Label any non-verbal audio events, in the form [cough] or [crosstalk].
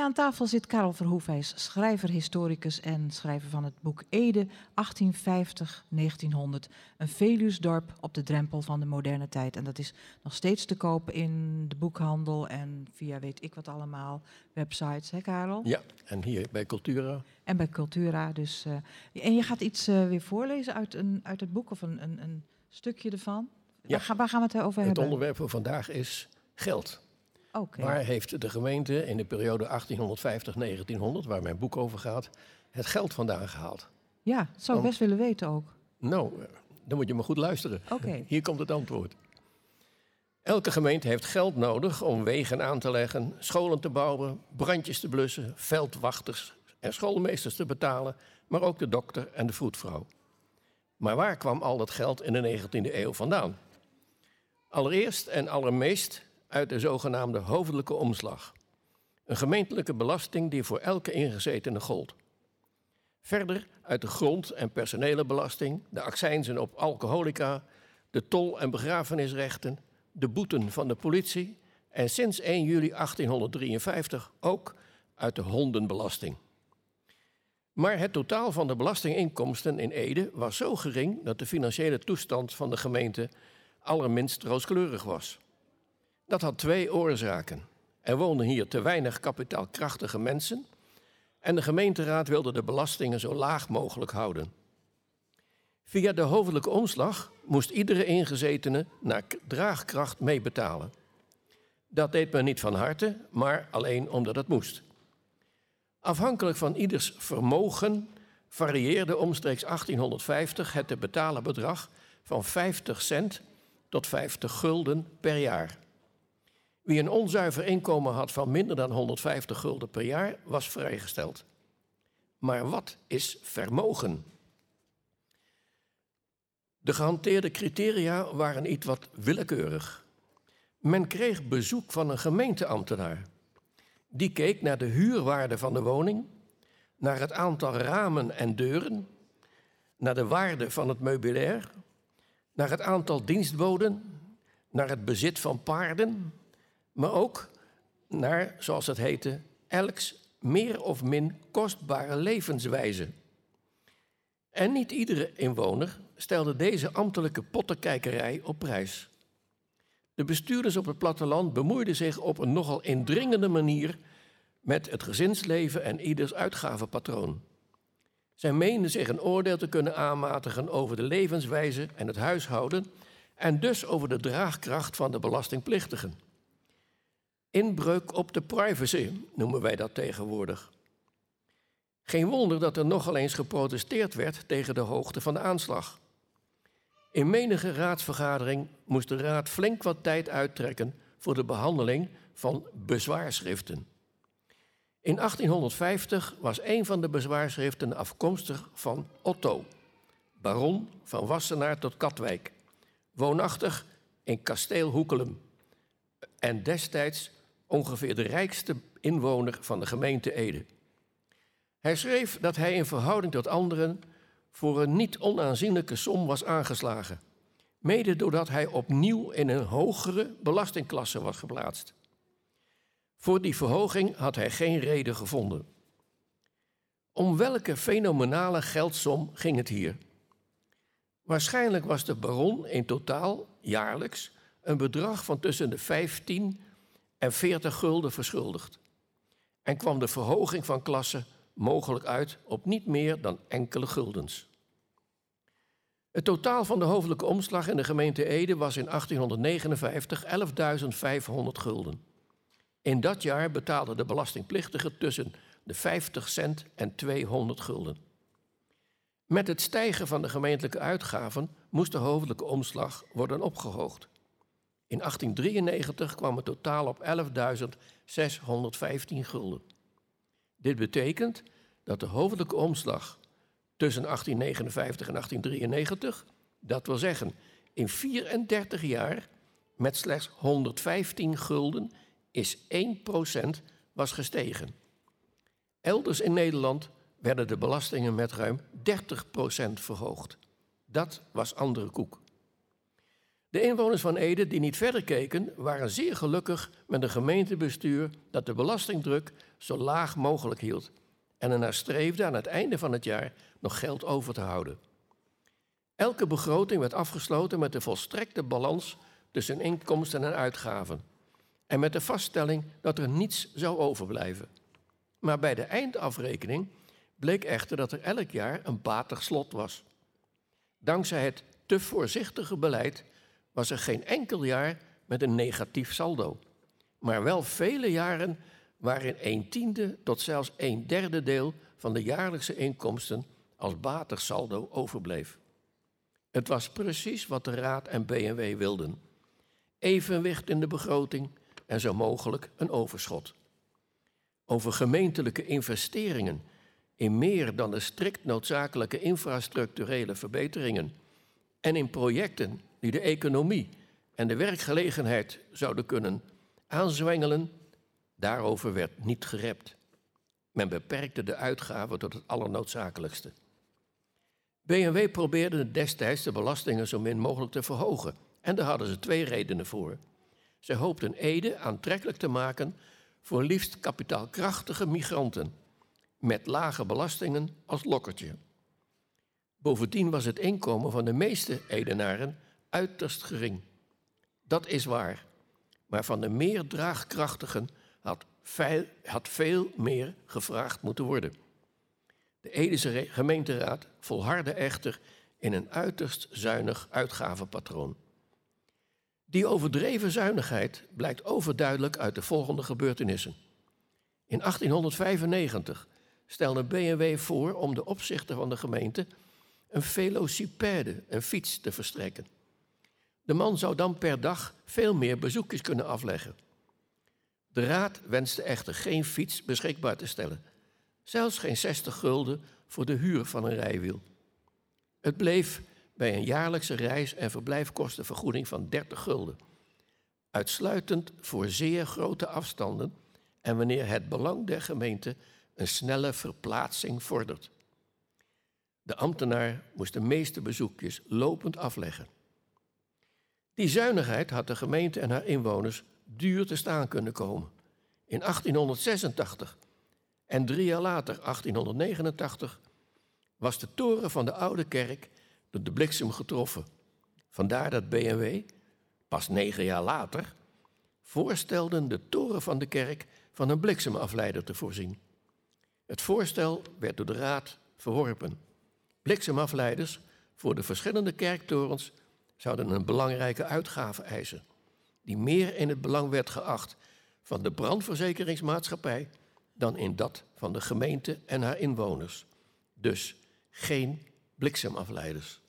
mij aan tafel zit Karel Verhoef. Hij is schrijver, historicus en schrijver van het boek Ede 1850-1900. Een Veluwsdorp op de drempel van de moderne tijd. En dat is nog steeds te kopen in de boekhandel en via weet ik wat allemaal websites, hè Karel? Ja, en hier bij Cultura. En bij Cultura. Dus, uh, en je gaat iets uh, weer voorlezen uit, een, uit het boek of een, een, een stukje ervan? Ja. Waar, waar, gaan we het over het hebben? Het onderwerp voor vandaag is geld. Okay. Waar heeft de gemeente in de periode 1850-1900, waar mijn boek over gaat, het geld vandaan gehaald? Ja, dat zou ik best willen weten ook. Nou, dan moet je maar goed luisteren. Okay. [laughs] Hier komt het antwoord. Elke gemeente heeft geld nodig om wegen aan te leggen, scholen te bouwen, brandjes te blussen, veldwachters en schoolmeesters te betalen, maar ook de dokter en de vroedvrouw. Maar waar kwam al dat geld in de 19e eeuw vandaan? Allereerst en allermeest uit de zogenaamde hoofdelijke omslag. Een gemeentelijke belasting die voor elke ingezetene gold. Verder uit de grond- en personele belasting, de accijnzen op alcoholica, de tol- en begrafenisrechten, de boeten van de politie en sinds 1 juli 1853 ook uit de hondenbelasting. Maar het totaal van de belastinginkomsten in Ede was zo gering dat de financiële toestand van de gemeente allerminst rooskleurig was. Dat had twee oorzaken. Er woonden hier te weinig kapitaalkrachtige mensen en de gemeenteraad wilde de belastingen zo laag mogelijk houden. Via de hoofdelijke omslag moest iedere ingezetene naar draagkracht meebetalen. Dat deed men niet van harte, maar alleen omdat het moest. Afhankelijk van ieders vermogen varieerde omstreeks 1850 het te betalen bedrag van 50 cent tot 50 gulden per jaar. Wie een onzuiver inkomen had van minder dan 150 gulden per jaar, was vrijgesteld. Maar wat is vermogen? De gehanteerde criteria waren iets wat willekeurig. Men kreeg bezoek van een gemeenteambtenaar. Die keek naar de huurwaarde van de woning, naar het aantal ramen en deuren, naar de waarde van het meubilair, naar het aantal dienstboden, naar het bezit van paarden, maar ook naar, zoals het heette, elks meer of min kostbare levenswijze. En niet iedere inwoner stelde deze ambtelijke pottenkijkerij op prijs. De bestuurders op het platteland bemoeiden zich op een nogal indringende manier met het gezinsleven en ieders uitgavenpatroon. Zij meenden zich een oordeel te kunnen aanmatigen over de levenswijze en het huishouden en dus over de draagkracht van de belastingplichtigen. Inbreuk op de privacy noemen wij dat tegenwoordig. Geen wonder dat er nogal eens geprotesteerd werd tegen de hoogte van de aanslag. In menige raadsvergadering moest de raad flink wat tijd uittrekken voor de behandeling van bezwaarschriften. In 1850 was een van de bezwaarschriften afkomstig van Otto, baron van Wassenaar tot Katwijk, woonachtig in kasteel Hoekelum en destijds ongeveer de rijkste inwoner van de gemeente Ede. Hij schreef dat hij in verhouding tot anderen voor een niet onaanzienlijke som was aangeslagen, mede doordat hij opnieuw in een hogere belastingklasse was geplaatst. Voor die verhoging had hij geen reden gevonden. Om welke fenomenale geldsom ging het hier? Waarschijnlijk was de baron in totaal jaarlijks een bedrag van tussen de 15 en 40 gulden verschuldigd. En kwam de verhoging van klasse mogelijk uit op niet meer dan enkele guldens. Het totaal van de hoofdelijke omslag in de gemeente Ede was in 1859 11.500 gulden. In dat jaar betaalde de belastingplichtige tussen de 50 cent en 200 gulden. Met het stijgen van de gemeentelijke uitgaven moest de hoofdelijke omslag worden opgehoogd. In 1893 kwam het totaal op 11.615 gulden. Dit betekent dat de hoofdelijke omslag tussen 1859 en 1893, dat wil zeggen in 34 jaar met slechts 115 gulden, is 1% was gestegen. Elders in Nederland werden de belastingen met ruim 30% verhoogd. Dat was andere koek. De inwoners van Ede die niet verder keken, waren zeer gelukkig met een gemeentebestuur dat de belastingdruk zo laag mogelijk hield en ernaar streefde aan het einde van het jaar nog geld over te houden. Elke begroting werd afgesloten met de volstrekte balans tussen inkomsten en uitgaven en met de vaststelling dat er niets zou overblijven. Maar bij de eindafrekening bleek echter dat er elk jaar een batig slot was. Dankzij het te voorzichtige beleid was er geen enkel jaar met een negatief saldo, maar wel vele jaren waarin een tiende tot zelfs een derde deel van de jaarlijkse inkomsten als batig saldo overbleef. Het was precies wat de Raad en BNW wilden. Evenwicht in de begroting en zo mogelijk een overschot. Over gemeentelijke investeringen in meer dan de strikt noodzakelijke infrastructurele verbeteringen en in projecten die de economie en de werkgelegenheid zouden kunnen aanzwengelen, daarover werd niet gerept. Men beperkte de uitgaven tot het allernoodzakelijkste. BMW probeerde destijds de belastingen zo min mogelijk te verhogen. En daar hadden ze twee redenen voor. Ze hoopten Ede aantrekkelijk te maken voor liefst kapitaalkrachtige migranten, met lage belastingen als lokkertje. Bovendien was het inkomen van de meeste Edenaren uiterst gering. Dat is waar, maar van de meer draagkrachtigen had veel, had veel meer gevraagd moeten worden. De Edese gemeenteraad volhardde echter in een uiterst zuinig uitgavenpatroon. Die overdreven zuinigheid blijkt overduidelijk uit de volgende gebeurtenissen. In 1895 stelde BMW voor om de opzichter van de gemeente een velocipede, een fiets, te verstrekken. De man zou dan per dag veel meer bezoekjes kunnen afleggen. De raad wenste echter geen fiets beschikbaar te stellen, zelfs geen 60 gulden voor de huur van een rijwiel. Het bleef bij een jaarlijkse reis- en verblijfkostenvergoeding van 30 gulden. Uitsluitend voor zeer grote afstanden en wanneer het belang der gemeente een snelle verplaatsing vordert. De ambtenaar moest de meeste bezoekjes lopend afleggen. Die zuinigheid had de gemeente en haar inwoners duur te staan kunnen komen. In 1886 en drie jaar later, 1889, was de toren van de oude kerk door de bliksem getroffen. Vandaar dat BMW, pas negen jaar later, voorstelden de toren van de kerk van een bliksemafleider te voorzien. Het voorstel werd door de Raad verworpen. Bliksemafleiders voor de verschillende kerktorens zouden een belangrijke uitgave eisen, die meer in het belang werd geacht van de brandverzekeringsmaatschappij dan in dat van de gemeente en haar inwoners. Dus geen bliksemafleiders.